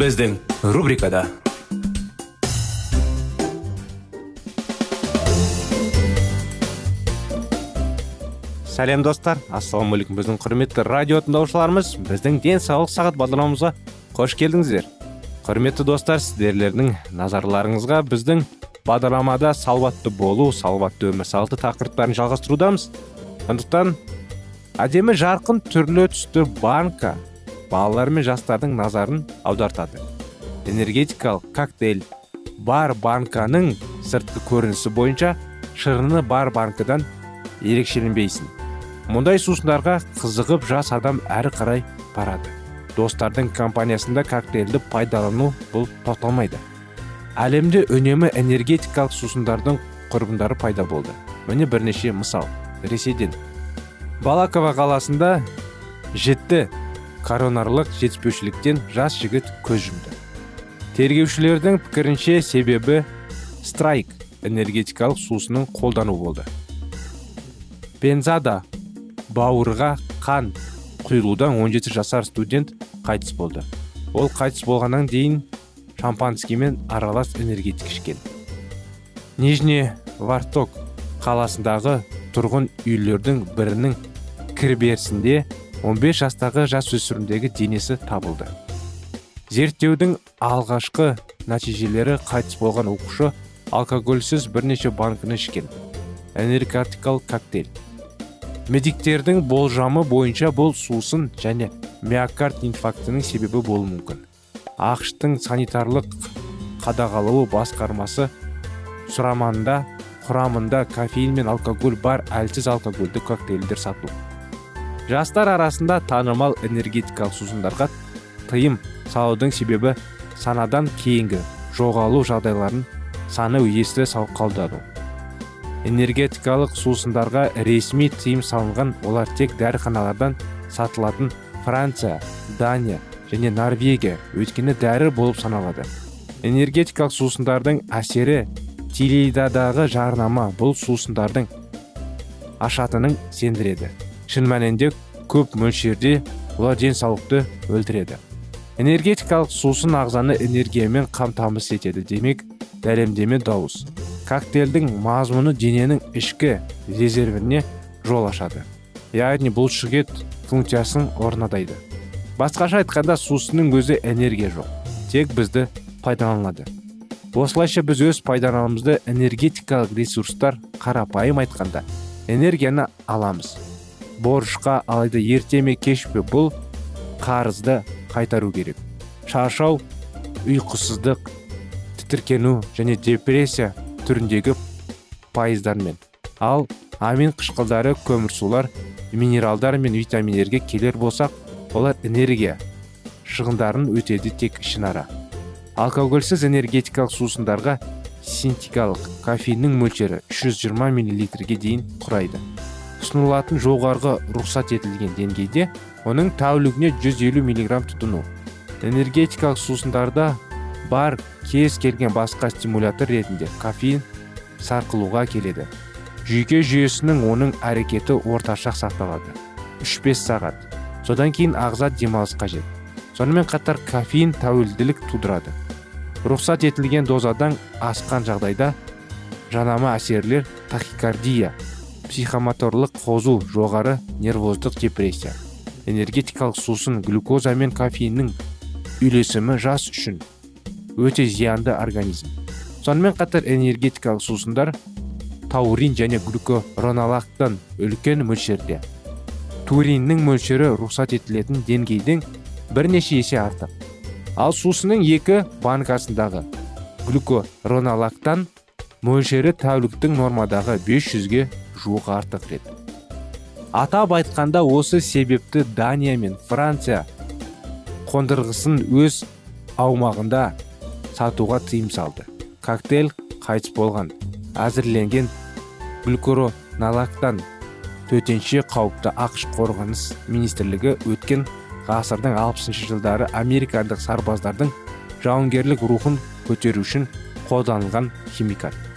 Біздің рубрикада сәлем достар. Ассалаумағалейкум біздің құрметті радио тыңдаушыларымыз біздің денсаулық сағат бағдарламамызға қош келдіңіздер. Құрметті достар сіздерлердің назарларыңызға біздің бағдарламада салауатты болу салауатты өмір салты тақырыптарын жалғастырудамыз. Сондықтан әдемі жарқын түрлі түсті банка балалар мен жастардың назарын аудартады. Энергетикалық коктейль бар банканың сыртқы көрінісі бойынша шырыны бар банкадан ерекшеленбейсің. Мұндай сусындарға қызығып жас адам әрі қарай барады. Достардың компаниясында коктейльді пайдалану бұл тоқталмайды. Әлемде үнемі энергетикалық сусындардың құрбындары пайда болды. Міне бірнеше мысал. Ресейден. Балаково қаласында жетті коронарлық жетіспеушіліктен жас жігіт көз жұмды. Тергеушілердің пікірінше себебі страйк энергетикалық сусының қолдану болды. Бензада бауырға қан құйылудан 17 жасар студент қайтыс болды. Ол қайтыс болғаннан дейін шампанскиймен аралас энергетик ішкен. Нижний варток қаласындағы тұрғын үйлердің бірінің кіреберісінде 15 жастағы жасөспірімдегі денесі табылды. Зерттеудің алғашқы нәтижелері қайтыс болған оқушы алкогольсіз бірнеше банкіні ішкен. Энергетикалық коктейль. Медиктердің болжамы бойынша бұл сусын және миокард инфарктінің себебі болуы мүмкін. Ақштың санитарлық қадағалауы басқармасы сұраманда құрамында кофеин мен алкоголь бар әлсіз алкогольді коктейльдер сату. Жастар арасында танымал энергетикалық сусындарға тыйым салудың себебі санадан кейінгі жоғалу жағдайларын саны есті қалдану энергетикалық сусындарға ресми тыйым салынған олар тек дәріханалардан сатылатын франция дания және норвегия. өйткені дәрі болып саналады. энергетикалық сусындардың әсері теледидардағы жарнама бұл сусындардың ашатынын сендіреді. Шын мәнінде көп мөлшерде олар денсаулықты өлтіреді. Энергетикалық сусын ағзаны энергиямен қамтамасыз етеді демек дәлемдеме дауыс. Коктейльдің мазмұны дененің ішкі резервіне жол ашады. Яғни шүгет функциясын орнатайды. Басқаша айтқанда сусынның өзі энергия жоқ тек бізді пайдаланады. Осылайша біз өз пайдаланымызды энергетикалық ресурстар қарапайым айтқанда энергияны аламыз. Борышқа алайда ерте ме кеш пе бұл қарызды қайтару керек. Шаршау ұйқысыздық тітіркену және депрессия түріндегі пайыздармен. Ал амин қышқылдары көмірсулар минералдар мен витаминдерге келер болсақ олар энергия шығындарын өтеді тек ішінара алкогольсіз энергетикалық сусындарға синтикалық кофеиннің мөлшері 320 миллилитрге дейін құрайды. Ұсынылатын жоғарғы рұқсат етілген деңгейде оның тәулігіне 150 миллиграмм тұтыну. Энергетикалық сусындарда бар кез келген басқа стимулятор ретінде кофеин сарқылуға келеді. Жүйке жүйесінің оның әрекеті орташа сақталады 3-5 сағат. Содан кейін ағза демалыс қажет. Сонымен қатар кофеин тәуелділік тудырады. Рұқсат етілген дозадан асқан жағдайда жанама әсерлер тахикардия психомоторлық қозу жоғары нервоздық депрессия энергетикалық сусын глюкоза мен кофеиннің үйлесімі жас үшін өте зиянды организм. Сонымен қатар энергетикалық сусындар таурин және глюкоронолактан үлкен мөлшерде. Туриннің мөлшері рұқсат етілетін деңгейдің бірнеше есе артық. Ал сусынның екі банкасындағы глюкоронолактан мөлшері тәуліктің нормадағы 500-ге жуық артық рет атап айтқанда осы себепті дания мен франция қондырғысын өз аумағында сатуға тыйым салды. Коктейль қайтыс болған. Әзірленген глюкоронолактан төтенше қауіпті ақш қорғаныс министрлігі өткен ғасырдың 60 жылдары американдық сарбаздардың жауынгерлік рухын көтеру үшін қолданылған химикат.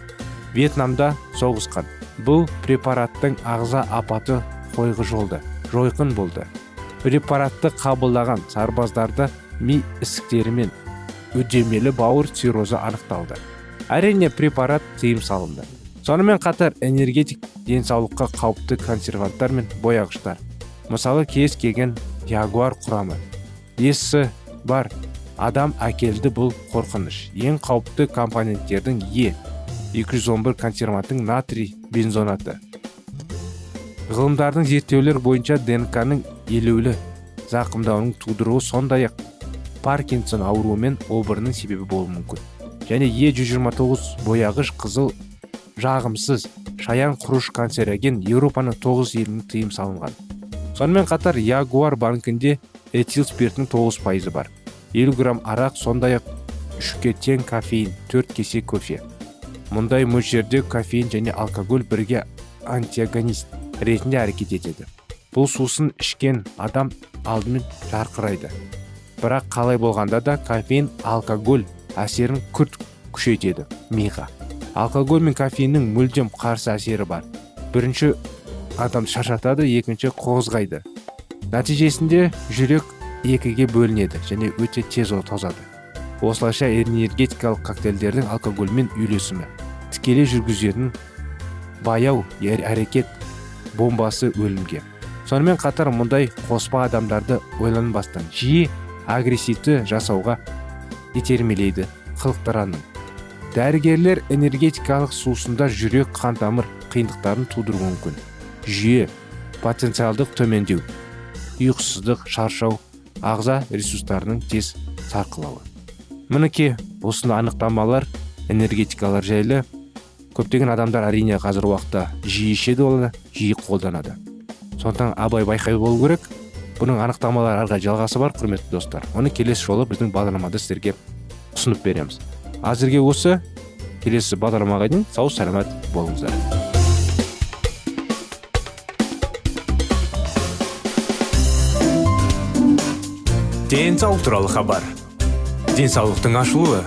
Вьетнамда соғысқан. Бұл препараттың ағза апаты қойғы жолды жойқын болды. Препаратты қабылдаған сарбаздарды ми ісіктері мен үдемелі бауыр циррозы анықталды. Әрине препарат тыйым салынды. Сонымен қатар энергетик денсаулыққа қауіпті консерванттар мен бояғыштар. Мысалы кез келген ягуар құрамы. Есі бар. Адам әкелді бұл қорқыныш. Ең қауіпті компоненттердің е. 211 консерванттың натрий бензонаты. Ғылымдардың зерттеулер бойынша днк-ның елеулі зақымдауының тудыруы сондай ақ паркинсон ауруымен обырының себебі болуы мүмкін. Және е 129 бояғыш қызыл жағымсыз шаян құрыш канцероген еуропаның тоғыз елінің тыйым салынған. Сонымен қатар ягуар банкінде этил спиртінің тоғыз пайызы бар. 50 грамм арақ сондай ақ үшке тең кофеин төрт кесе кофе. Мұндай мөлшерде кофеин және алкоголь бірге антиагонист ретінде әрекет етеді. Бұл сусын ішкен адам алдымен жарқырайды. Бірақ қалай болғанда да кофеин алкоголь әсерін күрт күшейтеді миға. Алкоголь мен кофеиннің мүлдем қарсы әсері бар. Бірінші адам шаршатады екінші қозғайды. Нәтижесінде жүрек екіге бөлінеді және өте тез тозады. Осылайша энергетикалық коктейльдердің алкогольмен үйлесімі. Тікелей жүргізетін баяу әрекет бомбасы өлімге. Сонымен қатар мұндай қоспа адамдарды ойланбастан жиі агрессивті жасауға итермелейді қылықтыраның дәрігерлер энергетикалық сусында жүрек қан тамыр қиындықтарын тудыруы мүмкін. Жүйе потенциалдық төмендеу ұйқысыздық шаршау ағза ресурстарының тез сарқылауы. Мінекей осыны анықтамалар энергетикалар жайлы көптеген адамдар әрине қазір уақытта жиі ішеді оны жиі қолданады. Сондықтан абай байқай болу керек. Бұның анықтамалары арға жалғасы бар құрметті достар. Оны келесі жолы біздің бағдарламада сіздерге ұсынып береміз. Әзірге осы келесі бағдарламаға дейін сау саламат болыңыздар. Денсаулық туралы хабар. Денсаулықтың ашылуы.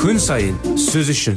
Күн сайын сөз үшін.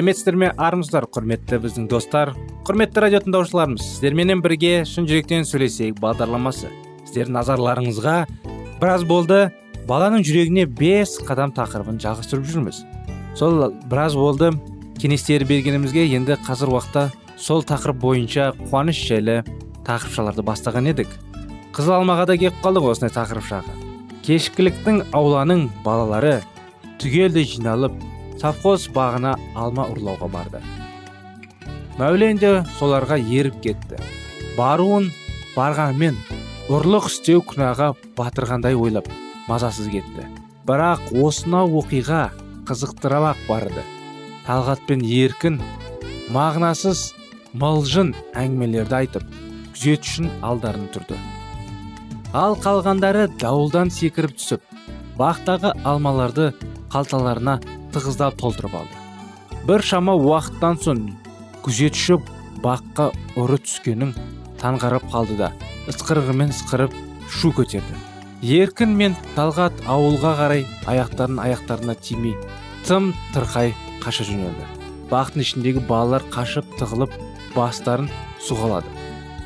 Сәлеметсіздер ме армысыздар құрметті біздің достар құрметті радио тыңдаушыларымыз. Сіздерменен бірге шын жүректен сөйлесейік бағдарламасы. Сіздердің назарларыңызға біраз болды. Баланың жүрегіне бес қадам тақырыбын жалғастырып жүрміз. Сол біраз болды. Кеңестер бергенімізге енді қазір уақытта сол тақырып бойынша қуаныш жайлы тақырыпшаларды бастаған едік. Қызыл алмаға да келіп қалдық осындай тақырыпшаға. Кешкіліктің ауланың балалары түгелдей жиналып совхоз бағына алма ұрлауға барды. Мәулен де соларға еріп кетті. Баруын барғанымен ұрлық істеу күнәға батырғандай ойлап мазасыз кетті. Бірақ осынау оқиға қызықтырақ барды. Талғат пен еркін мағынасыз мылжың әңгімелерді айтып күзетшінің алдарын тұрды. Ал қалғандары дауылдан секіріп түсіп бақтағы алмаларды қалталарына тығыздап толтырып алды. Бір шама уақыттан соң күзетші баққа ұры түскенін таңғарып қалды да ысқырығымен ысқырып шу көтерді. Еркін мен талғат ауылға қарай аяқтарын аяқтарына тимей тым тырқай қаша жөнелді. Бақтың ішіндегі балалар қашып тығылып бастарын сұғалады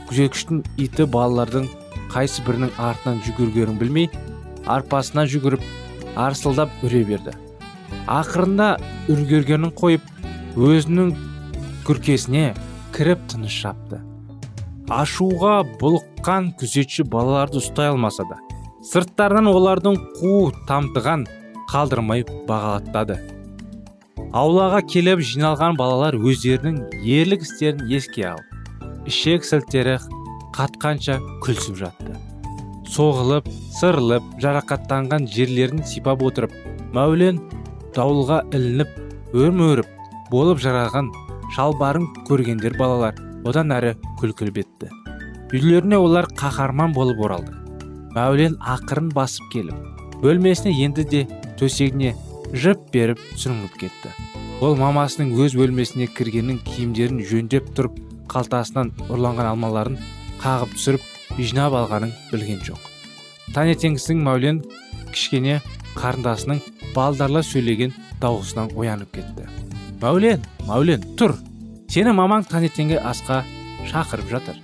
күзеткіштің иті балалардың қайсы бірінің артынан жүгіргенін білмей арпасына жүгіріп арсылдап үре берді. Ақырында үргергенін қойып өзінің күркесіне кіріп тыныш жапты ашуға бұлыққан күзетші балаларды ұстай алмаса да сырттарынан олардың қу тамтыған қалдырмай бағалаттады аулаға келіп жиналған балалар өздерінің ерлік істерін еске алып ішек сілтері қатқанша күлсіп жатты. Соғылып сырылып жарақаттанған жерлерін сипап отырып мәулен дауылға ілініп өрім болып жараған шалбарын көргендер балалар одан әрі күлкіліп етті үйлеріне олар қаһарман болып оралды. Мәулен ақырын басып келіп бөлмесіне енді де төсегіне жып беріп сүрініп кетті. Ол мамасының өз бөлмесіне кіргеннің киімдерін жөндеп тұрып қалтасынан ұрланған алмаларын қағып түсіріп жинап алғанын білген жоқ. Таңертеңгісін мәулен кішкене қарындасының балдарла сөйлеген дауысынан оянып кетті мәулен мәулен тұр сені мамаң таңертеңгі асқа шақырып жатыр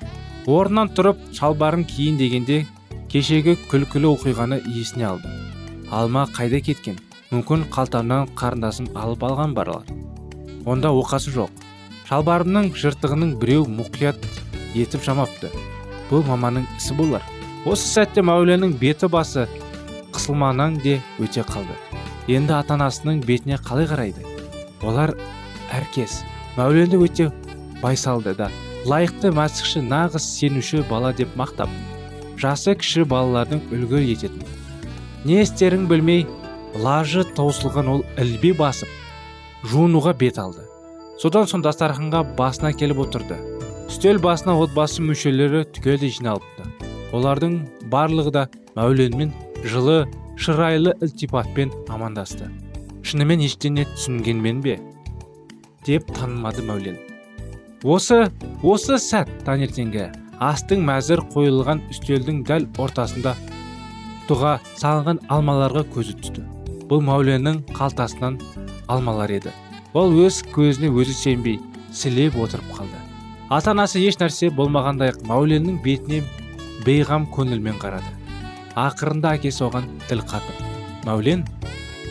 орнынан тұрып шалбарын киін дегенде кешегі күлкілі оқиғаны есіне алды алма қайда кеткен мүмкін қалтамнан қарындасын алып алған барлар онда оқасы жоқ шалбарымның жыртығының біреу мұқият етіп жамапты бұл маманың ісі болар осы сәтте мәуленнің беті басы қысылманан де өте қалды. Енді ата анасының бетіне қалай қарайды? Олар әркес мәуленді өте байсалды да лайықты мәсіхші нағыз сенуші бала деп мақтап жасы кіші балалардың үлгі ететін. Не істерін білмей лажы таусылған ол ілби басып жуынуға бет алды. Содан соң дастарханға басына келіп отырды. Үстел басына отбасы мүшелері түгелдей жиналыпты. Олардың барлығы да мәуленмен жылы шырайлы ілтипатпен амандасты. Шынымен ештеңе түсінгенмен бе? Деп танымады мәулен. Осы осы сәт таңертеңгі астың мәзір қойылған үстелдің дәл ортасында тұға салынған алмаларға көзі түсті. Бұл мәуленнің қалтасынан алмалар еді. Ол өз көзіне өзі сенбей сілеп отырып қалды. Ата анасы еш нәрсе болмағандай мәуленнің бетіне бейғам көңілмен қарады. Ақырында әкесі оған тіл қатып мәулен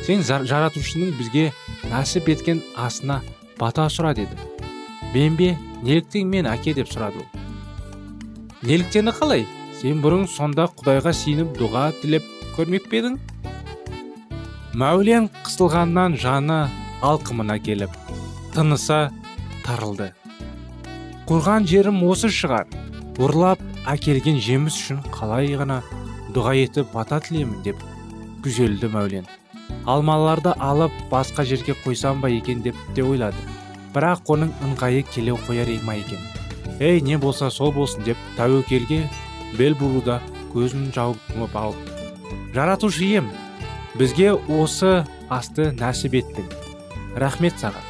сен жаратушының бізге нәсіп еткен асына бата сұра деді. Мен бе неліктен мен әке деп сұрады ол. Неліктені қалай? Сен бұрын сонда құдайға сиініп дұға тілеп көрмеп пе едің? Мәулен қысылғаннан жаны алқымына келіп тынысы тарылды. Құрған жерім осы шығар. Ұрлап әкелген жеміс үшін қалай ғана дұға етіп бата тілеймін деп күзелді мәулен алмаларды алып басқа жерге қойсам ба екен деп те ойлады. Бірақ оның ыңғайы келе қояр ма екен. Ей не болса сол болсын деп тәуекелге бел бұруда көзін жауып алып. Жаратушы ием бізге осы асты нәсіп еттің. Рахмет саған.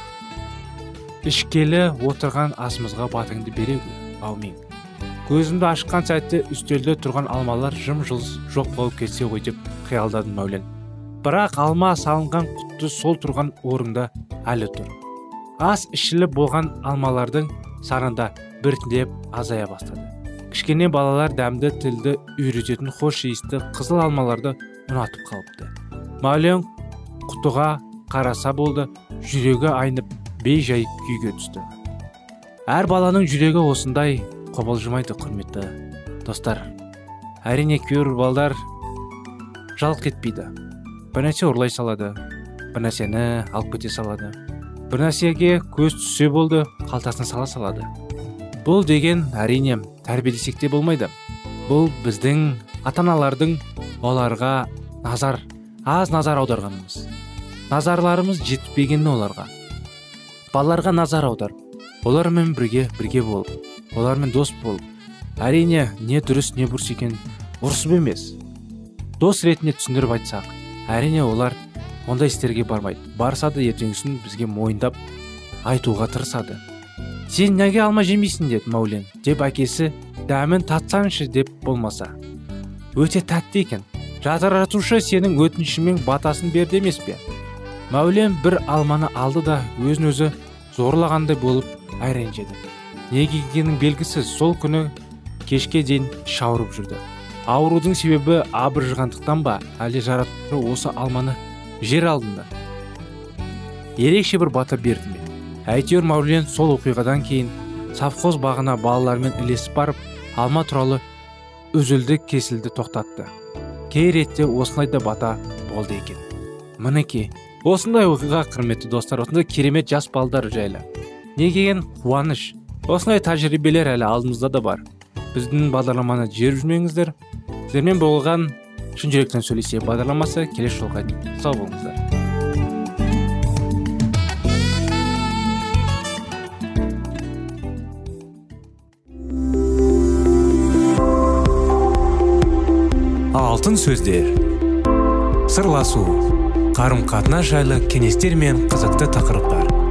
Ішкелі отырған асымызға батыңды бере гөр аумин. Көзімді ашқан сәтте үстелде тұрған алмалар жым жылыз жоқ болып кетсе ғой деп қиялдадым мәулен. Бірақ алма салынған құтты сол тұрған орында әлі тұр. Ас ішіліп болған алмалардың санында біртіндеп азая бастады. Кішкене балалар дәмді тілді үйрететін хош иісті қызыл алмаларды ұнатып қалыпты. Мәулен құтыға қараса болды жүрегі айнып бей жай күйге түсті. Әр баланың жүрегі осындай қобалжымайды құрметті достар. Әрине кейбір балдар жалқ етпейді бір нәрсе ұрлай салады бір нәрсені алып кете салады. Бір нәрсеге көз түссе болды қалтасына сала салады. Бұл деген әрине тәрбиелесек те болмайды. Бұл біздің ата аналардың оларға назар аз назар аударғанымыз. Назарларымыз жетпегені оларға. Балаларға назар аудар. Олармен бірге бірге болып олармен дос болып әрине не дұрыс не бұрыс екен. Ұрысып емес. Дос ретінде түсіндіріп айтсақ әрине олар ондай істерге бармайды. Барса да ертеңгісін бізге мойындап айтуға тырысады. Сен неге алма жемейсің? деді мәулен деп әкесі дәмін татсаңшы деп болмаса. Өте тәтті екен. Жатыратушы сенің өтінішіңмен батасын берді емес пе? Мәулен бір алманы алды да өзін өзі зорлағандай болып әйренжеді неге екенің белгісіз сол күні кешке дейін шауырып жүрді. Аурудың себебі абыржығандықтан ба? Әлде жаратушы осы алманы жер алдында ерекше бір бата берді ме? Әйтеуір мәулен сол оқиғадан кейін совхоз бағына балалармен ілесіп барып алма туралы үзілді кесілді тоқтатты. Кей ретте осылай да бата болды екен. Мінекей осындай оқиға құрметті достар осындай керемет жас балдар жайлы. Неге қуаныш. Осындай тәжірибелер әлі алдымызда да бар. Біздің бағдарламаны жіберіп жүрмеңіздер. Сіздермен болған шын жүректен сөйлесейік бағдарламасы келесі жолға дейін. Сау болыңыздар. Алтын сөздер. Сырласу. Қарым қатынас жайлы кеңестер мен қызықты тақырыптар.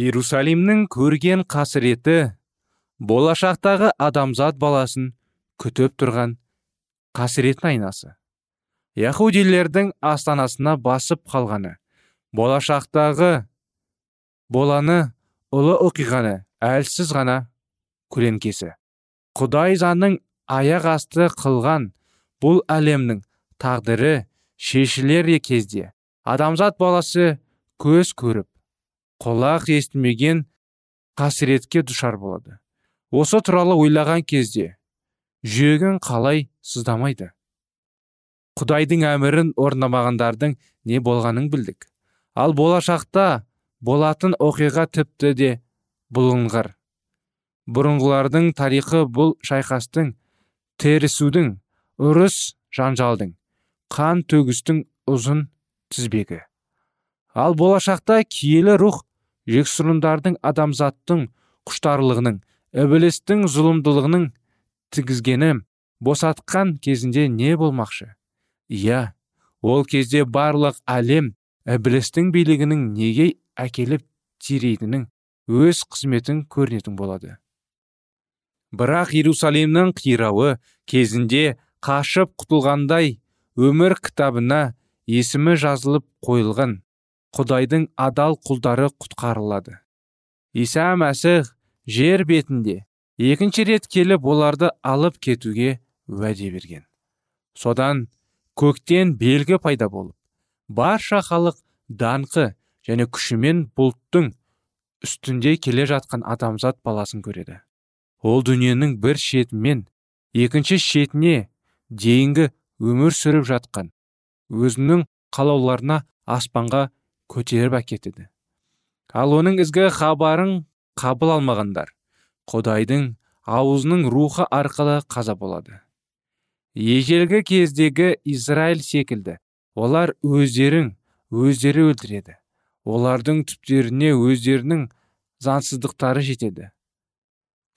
Иерусалимнің көрген қасіреті болашақтағы адамзат баласын күтіп тұрған қасіреттің айнасы. Яхудилердің астанасына басып қалғаны болашақтағы боланы ұлы оқиғаны әлсіз ғана көлеңкесі. Құдай заңның аяқ асты қылған бұл әлемнің тағдыры шешілер кезде адамзат баласы көз көріп құлақ естімеген қасіретке душар болады. Осы туралы ойлаған кезде жүрегің қалай сыздамайды? Құдайдың әмірін орындамағандардың не болғанын білдік. Ал болашақта болатын оқиға тіпті де бұлыңғыр. Бұрынғылардың тарихы бұл шайқастың терісудің ұрыс жанжалдың қан төгістің ұзын тізбегі. Ал болашақта киелі рух жексұрындардың адамзаттың құштарлығының ібілістің зұлымдылығының тігізгені босатқан кезінде не болмақшы? Иә ол кезде барлық әлем ібілістің билігінің неге әкеліп тирейтінін өз қызметін көрінетін болады. Бірақ иерусалимнің қирауы кезінде қашып құтылғандай өмір кітабына есімі жазылып қойылған. Құдайдың адал құлдары құтқарылады. Иса мәсіх жер бетінде екінші рет келіп оларды алып кетуге уәде берген. Содан көктен белгі пайда болып барша халық даңқы және күшімен бұлттың үстінде келе жатқан адамзат баласын көреді. Ол дүниенің бір шетімен екінші шетіне дейінгі өмір сүріп жатқан өзінің қалауларына аспанға көтеріп әкетеді ал оның ізгі хабарын қабыл алмағандар құдайдың аузының рухы арқылы қаза болады. Ежелгі кездегі израиль секілді олар өздерін өздері өлтіреді. Олардың түптеріне өздерінің заңсыздықтары жетеді.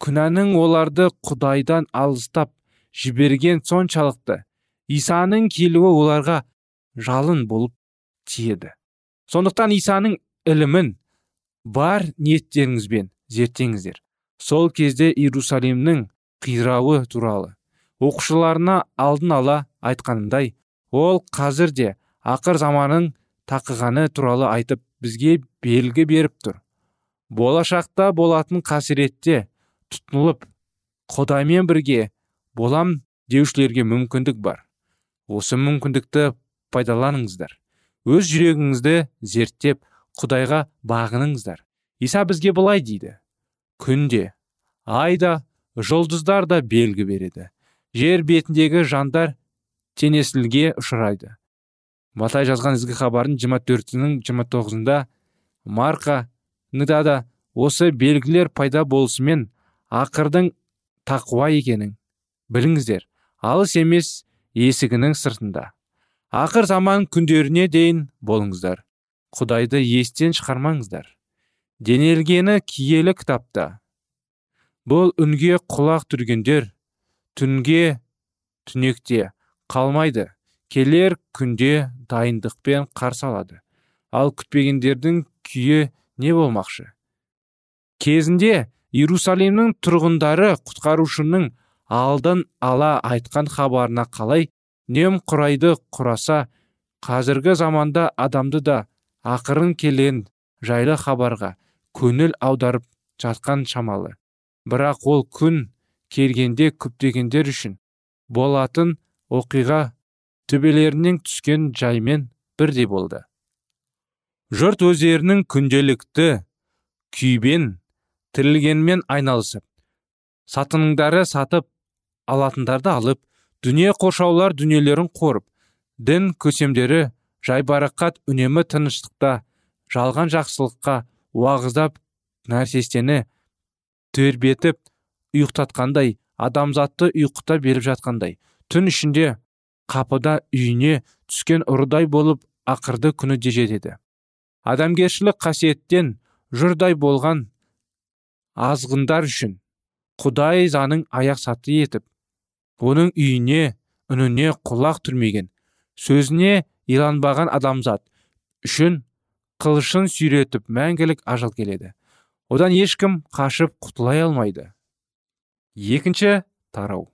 Күнәнің оларды құдайдан алыстап жіберген соншалықты исаның келуі оларға жалын болып тиеді. Сондықтан исаның ілімін бар ниеттеріңізбен зерттеңіздер. Сол кезде иерусалимнің қирауы туралы оқушыларына алдын ала айтқанындай ол қазір де ақыр заманның тақығаны туралы айтып бізге белгі беріп тұр. Болашақта болатын қасіретте тұтынылып құдаймен бірге болам деушілерге мүмкіндік бар. Осы мүмкіндікті пайдаланыңыздар. Өз жүрегіңізді зерттеп құдайға бағыныңыздар. Иса бізге былай дейді. Күнде айда жұлдыздар да белгі береді. Жер бетіндегі жандар тенесілге ұшырайды. Матай жазған ізгі хабардың 24-нің 29-ында марқа да осы белгілер пайда болысымен ақырдың тақуа екенін біліңіздер. Алыс емес есігінің сыртында. Ақыр заман күндеріне дейін болыңыздар. Құдайды естен шығармаңыздар. Денелгені киелі кітапта. Бұл үнге құлақ түргендер түнге түнекте қалмайды. Келер күнде дайындықпен қарсы алады. Ал күтпегендердің күйі не болмақшы? Кезінде иерусалимнің тұрғындары құтқарушының алдын ала айтқан хабарына қалай құрайды құраса қазіргі заманда адамды да ақырын келен жайлы хабарға көңіл аударып жатқан шамалы. Бірақ ол күн келгенде күптегендер үшін болатын оқиға төбелерінен түскен жаймен бірдей болды. Жұрт өздерінің күнделікті күйбен тірілгенмен айналысып сатыныңдары сатып алатындарды алып дүние қоршаулар дүниелерін қорып дін көсемдері жайбарақат үнемі тыныштықта жалған жақсылыққа уағыздап нәрсестені тербетіп ұйықтатқандай адамзатты ұйқыта беріп жатқандай. Түн ішінде қапыда үйіне түскен ұрыдай болып ақырды күні де жетеді. Адамгершілік қасиеттен жұрдай болған азғындар үшін құдай заның аяқ саты етіп оның үйіне үніне құлақ түрмеген сөзіне иланбаған адамзат үшін қылышын сүйретіп мәңгілік ажал келеді. Одан ешкім қашып құтылай алмайды. Екінші тарау.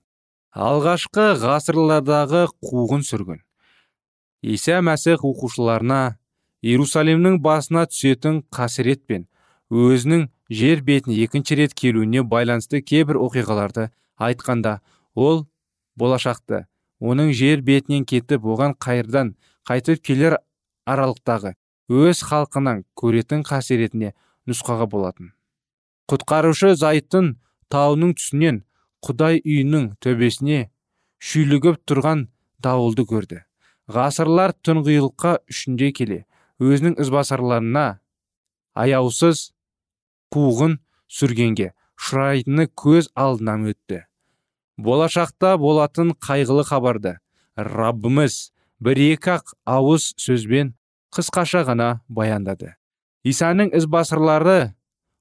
Алғашқы ғасырлардағы қуғын сүргін. Иса мәсіх оқушыларына иерусалимнің басына түсетін қасірет пен өзінің жер бетін екінші рет келуіне байланысты кейбір оқиғаларды айтқанда ол болашақты оның жер бетінен кетіп оған қайырдан қайтып келер аралықтағы өз халқынан көретін қасіретіне нұсқаға болатын. Құтқарушы зайыттың тауының түсінен құдай үйінің төбесіне шүйлігіп тұрған дауылды көрді. Ғасырлар тұңғиылыққа үшінде келе өзінің ізбасарларына аяусыз қуғын сүргенге ұшырайтыны көз алдынан өтті. Болашақта болатын қайғылы хабарды. Раббымыз бір екі ақ ауыз сөзбен қысқаша ғана баяндады. Исаның ізбасарлары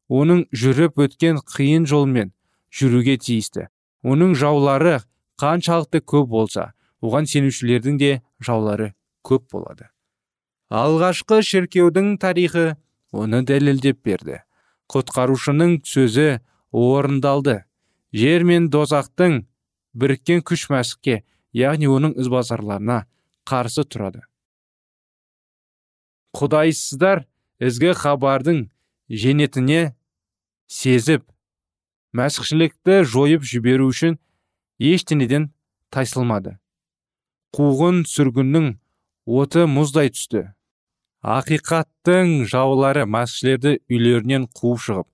оның жүріп өткен қиын жолмен жүруге тиісті. Оның жаулары қаншалықты көп болса оған сенушілердің де жаулары көп болады. Алғашқы шіркеудің тарихы оны дәлелдеп берді. Құтқарушының сөзі орындалды. Жер мен дозақтың біріккен күш мәсікке яғни оның ізбасарларына қарсы тұрады. Құдайсыздар ізгі хабардың женетіне сезіп мәсіхшілікті жойып жіберу үшін ештеңеден тайсылмады. Қуғын сүргіннің оты мұздай түсті. Ақиқаттың жаулары мәсіхшілерді үйлерінен қуып шығып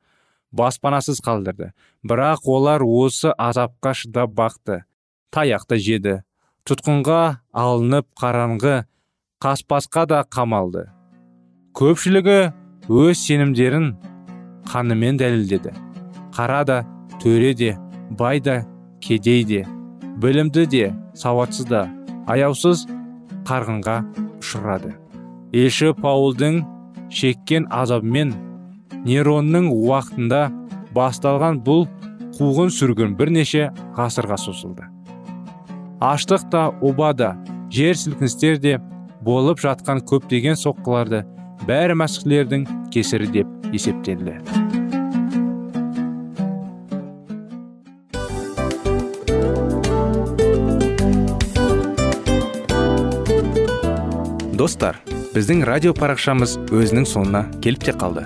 баспанасыз қалдырды. Бірақ олар осы азапқа шыдап бақты. Таяқты жеді. Тұтқынға алынып қараңғы қаспасқа да қамалды көпшілігі өз сенімдерін қанымен дәлелдеді. Қара да төре де бай да кедей де білімді де сауатсыз да аяусыз қарғынға ұшырады. Елші паулдың шеккен азабымен неронның уақытында басталған бұл қуғын сүргін бірнеше ғасырға созылды. Аштық та оба да жер сілкіністер де болып жатқан көптеген соққыларды бәрі мәсіхлердің кесірі деп есептелді. Достар біздің радио парақшамыз өзінің соңына келіп те қалды.